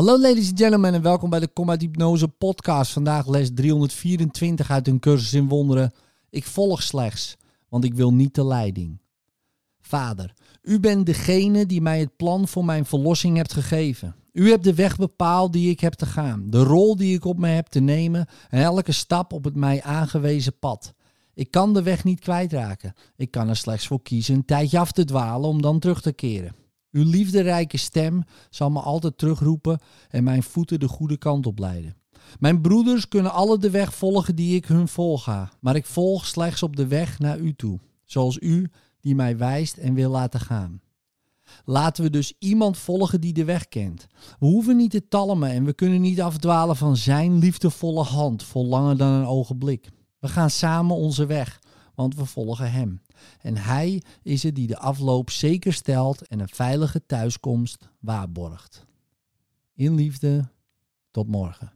Hallo ladies and gentlemen en welkom bij de Kom uit Hypnose podcast. Vandaag les 324 uit een cursus in wonderen. Ik volg slechts, want ik wil niet de leiding. Vader, u bent degene die mij het plan voor mijn verlossing hebt gegeven. U hebt de weg bepaald die ik heb te gaan, de rol die ik op me heb te nemen en elke stap op het mij aangewezen pad. Ik kan de weg niet kwijtraken. Ik kan er slechts voor kiezen een tijdje af te dwalen om dan terug te keren. Uw liefderijke stem zal me altijd terugroepen en mijn voeten de goede kant op leiden. Mijn broeders kunnen alle de weg volgen die ik hun volga, maar ik volg slechts op de weg naar u toe, zoals u die mij wijst en wil laten gaan. Laten we dus iemand volgen die de weg kent. We hoeven niet te talmen en we kunnen niet afdwalen van zijn liefdevolle hand vol langer dan een ogenblik. We gaan samen onze weg, want we volgen hem. En hij is het die de afloop zeker stelt en een veilige thuiskomst waarborgt. In liefde, tot morgen.